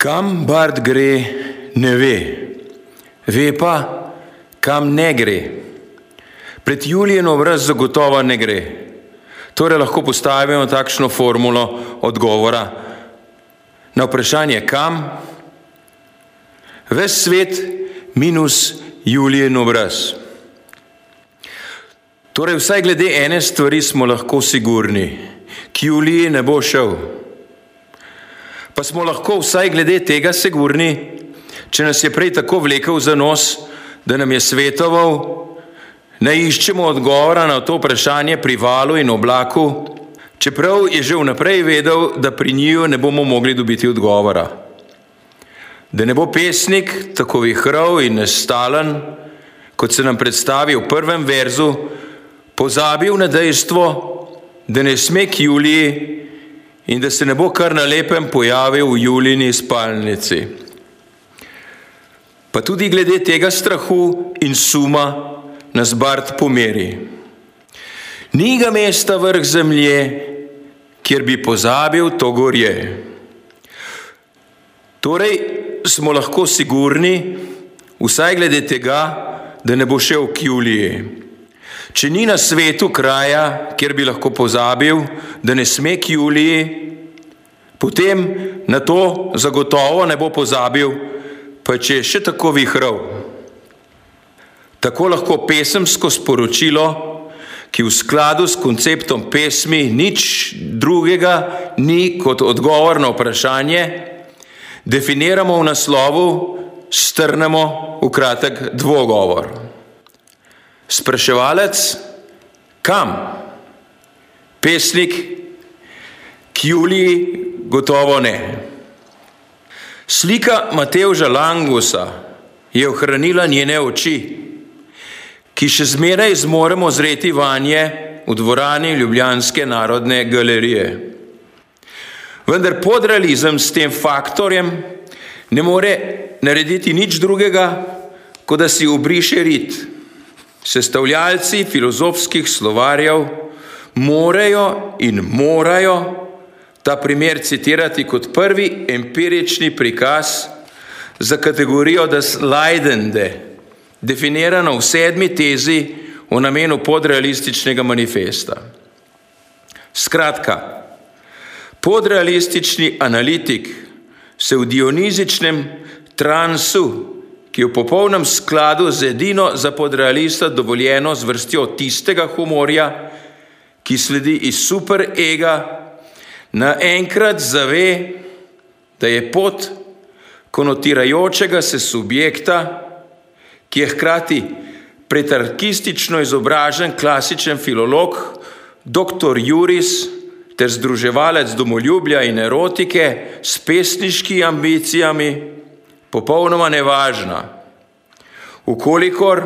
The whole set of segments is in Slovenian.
Kam Bart gre, ne ve, ve pa, kam ne gre. Pred Julijem obraz zagotovo ne gre. Torej lahko postavimo takšno formulo odgovora na vprašanje kam. Ves svet minus Julijen obraz. Torej, vsaj glede ene stvari smo lahko sigurni, k Juliji ne bo šel. Pa smo lahko vsaj glede tega sigurni, če nas je prej tako vlekel za nos, da nam je svetoval, ne iščemo odgovora na to vprašanje pri valu in oblaku, čeprav je že vnaprej vedel, da pri njiju ne bomo mogli dobiti odgovora. Da ne bo pesnik tako vihrov in nestalen, kot se nam predstavi v prvem verzu, pozabil na dejstvo, da ne sme k Juliji in da se ne bo kar na lepem pojavil v Julijini spalnici. Pa tudi glede tega strahu in suma nas Bart pomeri. Ni ga mesta vrh zemlje, kjer bi pozabil to gorje. Torej smo lahko sigurni, vsaj glede tega, da ne bo šel k Juliji. Če ni na svetu kraja, kjer bi lahko pozabil, da ne sme k Juliji, potem na to zagotovo ne bo pozabil, pa če je še tako vihrov. Tako lahko pesemsko sporočilo, ki v skladu s konceptom pesmi nič drugega ni kot odgovor na vprašanje, definiramo v naslovu, strnemo v kratek dvogovor. Spraševalec, kam? Pesnik, k Juliji, gotovo ne. Slika Mateuža Langusa je ohranila njene oči ki še zmeraj zmoremo zreti vanje v dvorani Ljubljanske narodne galerije. Vendar podrealizem s tem faktorjem ne more narediti nič drugega, kot da si obriše rit. Sestavljalci filozofskih slovarjev morajo in morajo ta primer citirati kot prvi empirični prikaz za kategorijo das Leidende, definirano v sedmi tezi o namenu podrealističnega manifesta. Skratka, podrealistični analitik se v dionizičnem transu, ki je v popolnem skladu z edino za podrealista dovoljeno zvrstjo tistega humorja, ki sledi iz superega, naenkrat zave, da je pot konotirajočega se subjekta, ki je hkrati pretarkistično izobražen klasičen filolog, dr. Juris ter združevalec domoljubja in erotike s pesniškimi ambicijami, popolnoma nevažna, ukolikor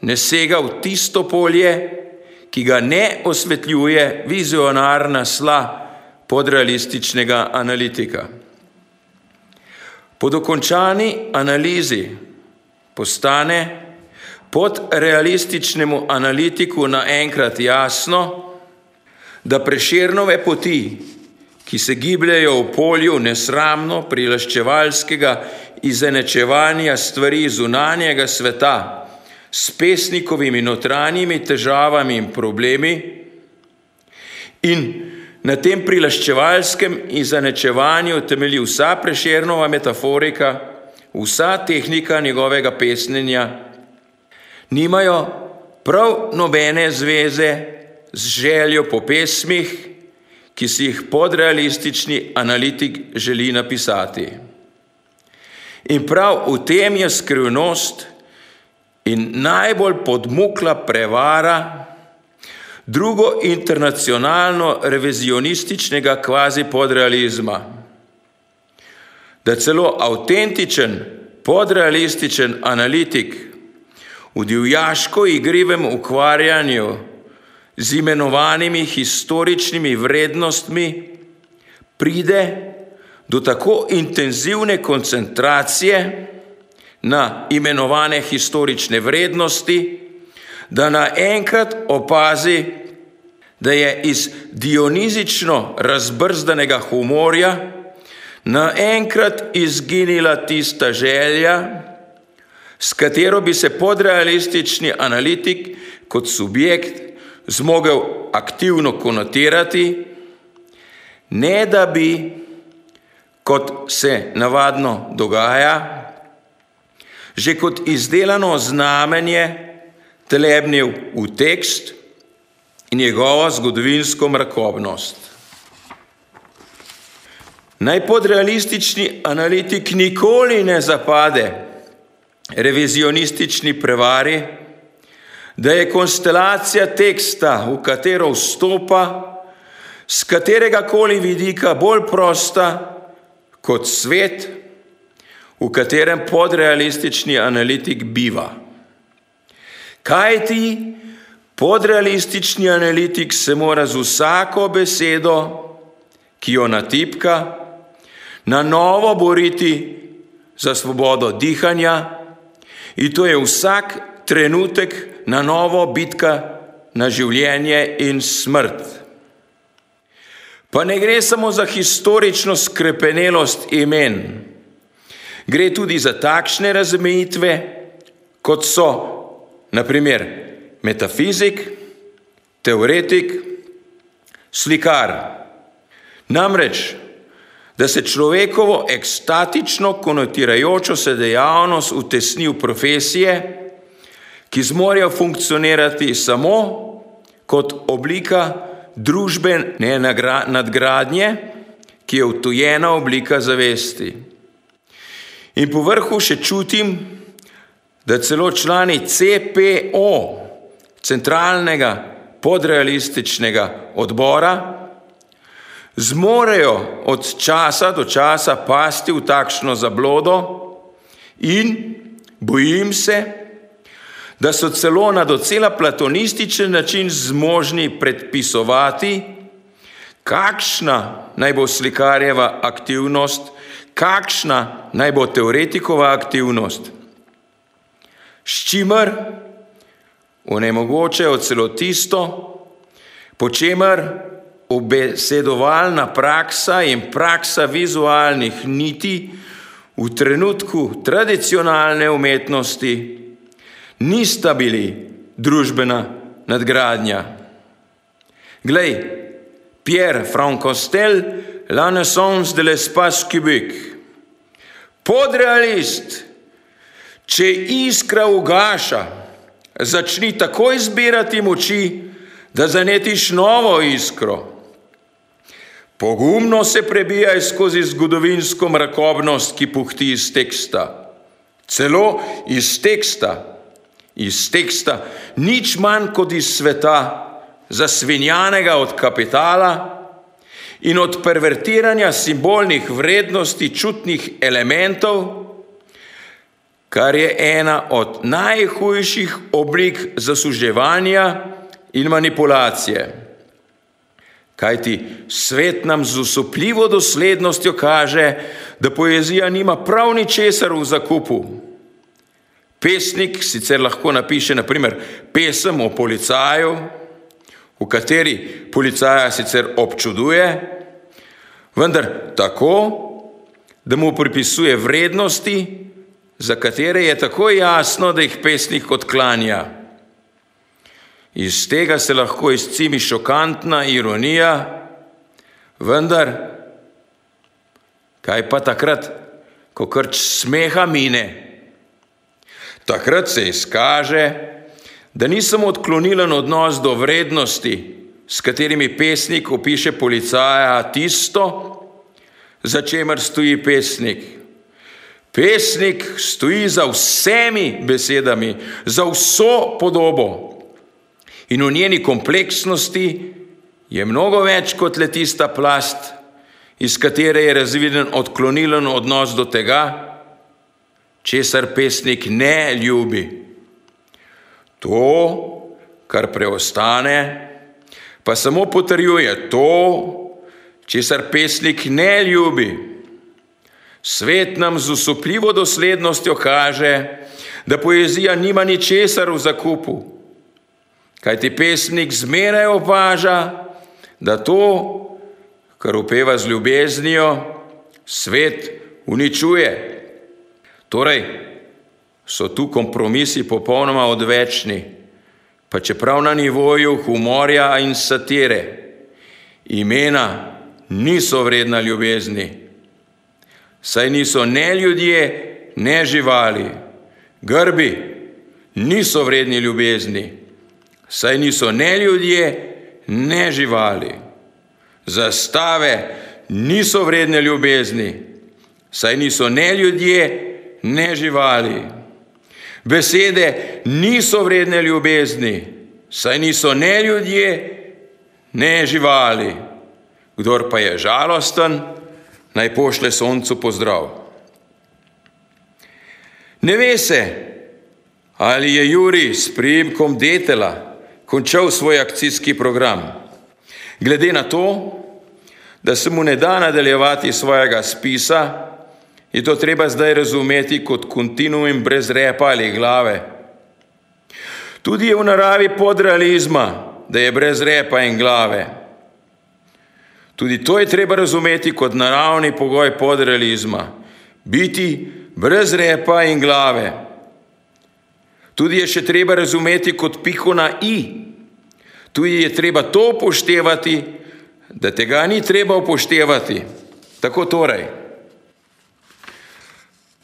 ne sega v tisto polje, ki ga ne osvetljuje vizionarna sla podrealističnega analitika. Po dokončani analizi postane pod realističnemu analitiku naenkrat jasno, da preširnove poti, ki se gibljajo v polju nesramno prilaščevalskega izenečevanja stvari zunanjega sveta s pesnikovimi notranjimi težavami in problemi in na tem prilaščevalskem izenečevanju temelji vsa preširnova metaforika, vsa tehnika njegovega pesnjenja, nimajo prav nobene zveze z željo po pesmih, ki si jih podrealistični analitik želi napisati. In prav v tem je skrivnost in najbolj podmukla prevara drugo internacionalno revizionističnega kvazi podrealizma da celo avtentičen, podrealističen analitik v divjaško igrivem ukvarjanju z imenovanimi historičnimi vrednostmi pride do tako intenzivne koncentracije na imenovane historične vrednosti, da naenkrat opazi, da je iz dionizično razbrzdanega humorja naenkrat izginila tista želja, s katero bi se podrealistični analitik kot subjekt zmogel aktivno konotirati, ne da bi, kot se navadno dogaja, že kot izdelano znamenje telebnil v tekst in njegovo zgodovinsko mrakobnost. Naj podrealistični analitik nikoli ne zapade revizionistični prevari, da je konstelacija teksta, v katero vstopa, z katerega koli vidika bolj prosta kot svet, v katerem podrealistični analitik biva. Kaj ti podrealistični analitik se mora z vsako besedo, ki jo natipka, na novo boriti za svobodo dihanja, in to je vsak trenutek na novo bitka na življenje in smrt. Pa ne gre samo za historično skrepenelost imen, gre tudi za takšne razmejitve, kot so naprimer metafizik, teoretik, slikar. Namreč, da se človekovo ekstatično konotirajočo se dejavnost utesni v profesije, ki zmorejo funkcionirati samo kot oblika družbene nadgradnje, ki je utujena oblika zavesti. In po vrhu še čutim, da celo člani CPO, centralnega podrealističnega odbora, zmorejo od časa do časa pasti v takšno zablodo in bojim se, da so celo na docela platonističen način zmožni predpisovati, kakšna naj bo slikarjeva aktivnost, kakšna naj bo teoretikova aktivnost, s čimer onemogočajo celo tisto, po čemer obesedovalna praksa in praksa vizualnih niti v trenutku tradicionalne umetnosti nista bili družbena nadgradnja. Glej, Pierre Francostel, La naissance de l'espace cubique. Podrealist, če iskra ugaša, začni takoj zbirati moči, da zanetiš novo iskro. Pogumno se prebijaj skozi zgodovinsko mrakobnost, ki puhti iz teksta. Celo iz teksta iz teksta, nič manj kot iz sveta, zasvinjanega od kapitala in od pervertiranja simbolnih vrednosti čutnih elementov, kar je ena od najhujših oblik zasuževanja in manipulacije. Kaj ti svet nam z usupljivo doslednostjo kaže, da poezija nima prav ničesar v zakupu. Pesnik sicer lahko napiše naprimer, pesem o policaju, v kateri policaja sicer občuduje, vendar tako, da mu pripisuje vrednosti, za katere je tako jasno, da jih pesnik odklanja. Iz tega se lahko izcimi šokantna ironija, vendar kaj pa takrat, ko krč smeha mine? Takrat se izkaže, da nisem odklonilen odnos do vrednosti, s katerimi pesnik opiše policaja tisto, za čemer stoji pesnik. Pesnik stoji za vsemi besedami, za vso podobo. In v njeni kompleksnosti je mnogo več kot le tista plast, iz katere je razviden odklonilen odnos do tega, česar pesnik ne ljubi. To, kar preostane, pa samo potrjuje to, česar pesnik ne ljubi. Svet nam z usupljivo doslednostjo kaže, da poezija nima ničesar v zakupu, kajti pesnik zmeraj opaža, da to, kar upeva z ljubeznijo, svet uničuje. Torej, so tu kompromisi popolnoma odvečni, pa čeprav na nivoju humorja in satire. Imena niso vredna ljubezni, saj niso ne ljudje, ne živali. Grbi niso vredni ljubezni, saj niso ne ljudje, ne živali. Zastave niso vredne ljubezni, saj niso ne ljudje, ne živali. Besede niso vredne ljubezni, saj niso ne ljudje, ne živali. Kdor pa je žalosten, naj pošle soncu pozdrav. Ne ve se, ali je Juri s prijemkom Detela končal svoj akcijski program. Glede na to, da se mu ne da nadaljevati svojega spisa, je to treba zdaj razumeti kot kontinuum brez repa ali glave. Tudi je v naravi podrealizma, da je brez repa in glave. Tudi to je treba razumeti kot naravni pogoj podrealizma, biti brez repa in glave. Tudi je še treba razumeti kot piho na i. Tudi je treba to upoštevati, da tega ni treba upoštevati. Tako torej.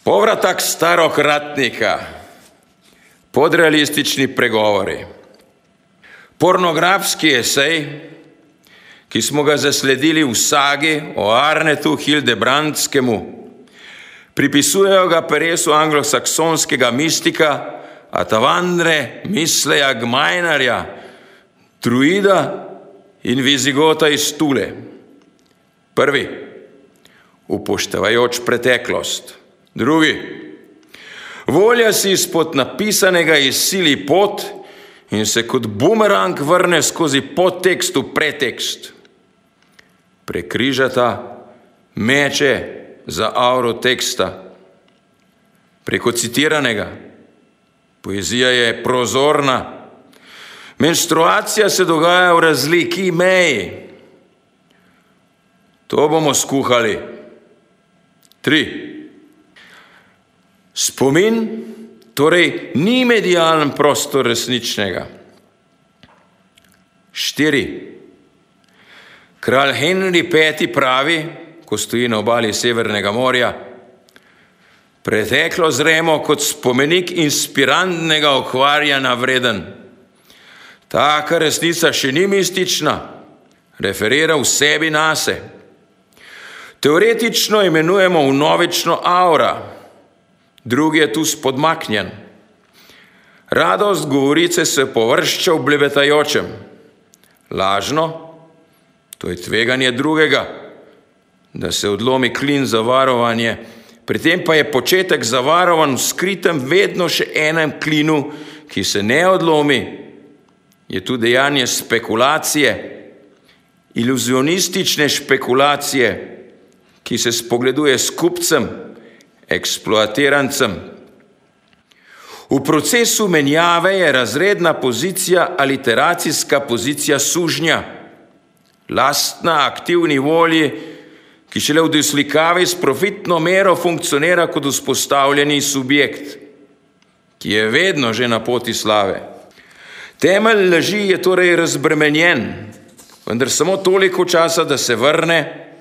Povratek starokratnika, podrealistični pregovori. Pornografski esej, ki smo ga zasledili v sagi o Arnetu Hildebrandskemu, pripisujejo ga peresu anglosaksonskega mistika Atavandre Misleja Gmajnarja, druida in vizigota iz Tule. Prvi, upoštevajoč preteklost. Drugi, volja si izpod napisanega izsili pot in se kot bumerang vrne skozi podtekst v pretekst. Prekrižata meče za avro teksta. Preko citiranega. Poezija je prozorna. Menstruacija se dogaja v razliki meji. To bomo skuhali. Tri. Spomin torej ni medijalen prostor resničnega. Štiri. Kralj Henry V pravi, ko stoji na obali Severnega morja, preteklo zremo kot spomenik inspirantnega okvarjanja vreden. Taka resnica še ni mistična, referira v sebi nase. Teoretično imenujemo unovično aura, drugi je tu spodmaknjen. Radost govorice se površča v blebetajočem. Lažno, to je tveganje drugega, da se odlomi klin za varovanje, pri tem pa je početek zavarovan v skritem vedno še enem klinu, ki se ne odlomi. Je tu dejanje spekulacije, iluzionistične špekulacije, ki se spogleduje s kupcem, eksploatirancem. V procesu menjave je razredna pozicija aliteracijska pozicija sužnja, lastna aktivni volji, ki šele v deslikavi s profitno mero funkcionira kot vzpostavljeni subjekt, ki je vedno že na poti slave. Temelj leži je torej razbremenjen, vendar samo toliko časa, da se vrne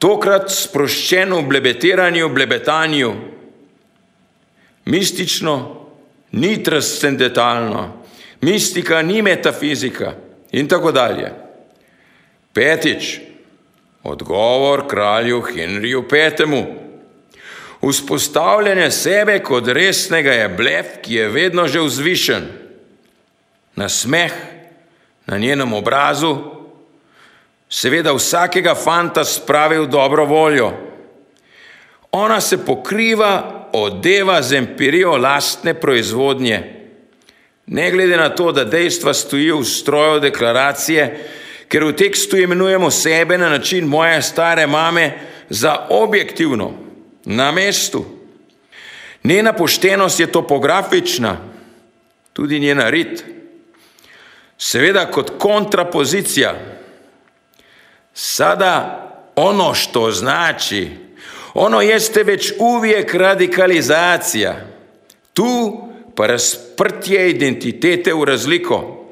tokrat sproščeno v blebetiranju, blebetanju, mistično, ni transcendentalno, mistika ni metafizika in tako dalje. Petič, odgovor kralju Henriju V. Vzpostavljanje sebe kot resnega je blef, ki je vedno že vzvišen. Na smeh na njenem obrazu seveda vsakega fanta spravi v dobro voljo. Ona se pokriva, odeva z empirijo lastne proizvodnje. Ne glede na to, da dejstva stojijo v stroju deklaracije, ker v tekstu imenujemo sebe na način moje stare mame za objektivno, na mestu. Njena poštenost je topografična, tudi njena rit. Seveda kot kontrapozicija, Sada ono što znači Ono jeste već uvijek radikalizacija. Tu pa razprtje identitete v razliko.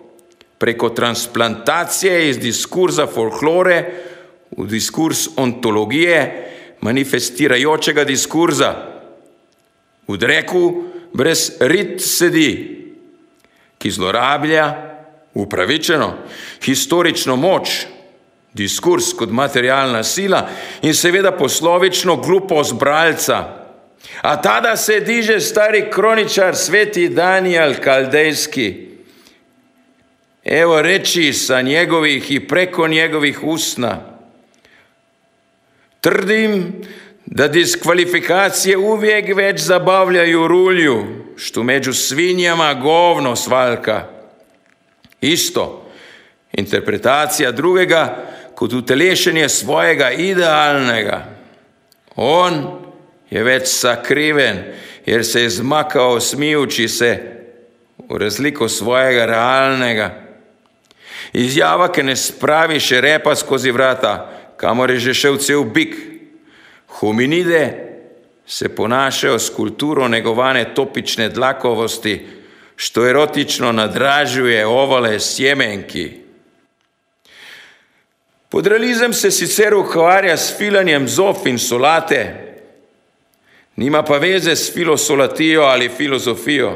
Preko transplantacije iz diskurza folklore v diskurs ontologije, manifestirajočega diskurza. V dreku brez rit sedi, ki zlorablja upravičeno historično moč, diskurs kot materialna sila in seveda poslovično glupost bralca. A tada se diže stari kroničar sveti Daniel Kaldejski. Evo reči sa njegovih i preko njegovih usna. Trdim da diskvalifikacije uvijek već zabavljaju rulju, što među svinjama govno svalka. Isto, interpretacija drugega kot utelešenje svojega idealnega. On je već sakriven, jer se je zmakao smijući se u razliku svojega realnega. Izjava, ki ne spravi še repa skozi vrata, kamor je že šel cel bik. Hominide se ponašajo s kulturo negovane topične dlakovosti, što erotično nadražuje ovale sjemenki. Podrealizem se sicer ukvarja s filanjem zof in solate, nima pa veze s filosolatijo ali filozofijo.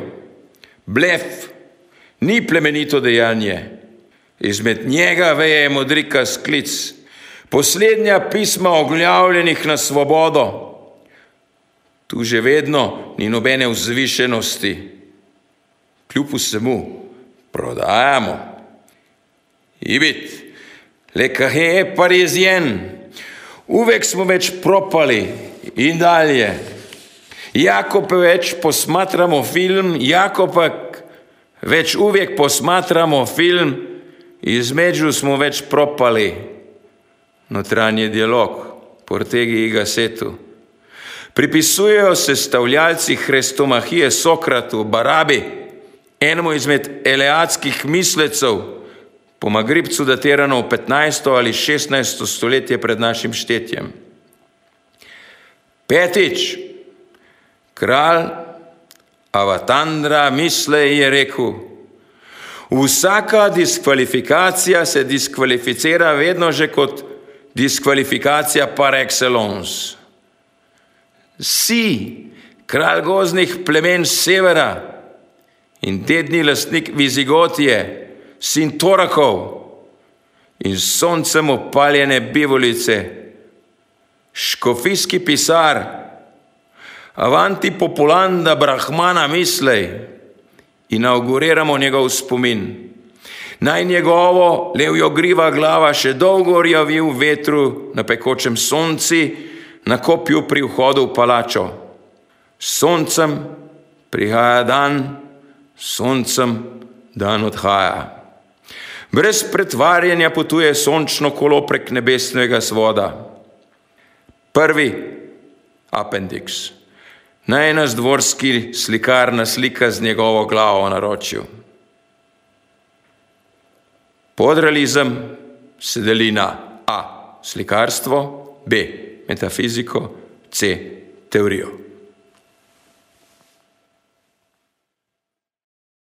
Blef ni plemenito dejanje, izmed njega veje modrika sklic, poslednja pisma ogljavljenih na svobodo. Tu že vedno ni nobene vzvišenosti, kljub vsemu prodajamo. Ibit, le kahe parizien, uvek smo več propali in dalje. Jako pa več posmatramo film, jako pa več uvijek posmatramo film, između smo več propali. Notranji dialog, portegi i gasetu. Pripisujejo se stavljalci hrestomahije Sokratu, Barabi, enemu izmed eleatskih mislecev, po Magribcu datirano v 15. ali 16. stoletje pred našim štetjem. Petič, kralj Avatandra misle je rekel, vsaka diskvalifikacija se diskvalificira vedno že kot diskvalifikacija par excellence. Si kralj gozdnih plemen severa in dedni lastnik Vizigotije, sin Torakov in soncem opaljene bivolice, škofijski pisar, avanti populanda brahmana mislej, inauguriramo njegov spomin. Naj njegovo levjo griva glava še dolgo rjavi v vetru na pekočem sonci, na kopju pri vhodu v palačo. Soncem prihaja dan, soncem dan odhaja. Brez pretvarjanja potuje sončno kolo prek nebesnega svoda. Prvi appendix. Naj nas dvorski slikar naslika z njegovo glavo na ročju. Podrealizem se deli na A. Slikarstvo, B. Metafiziko, C. Teorijo.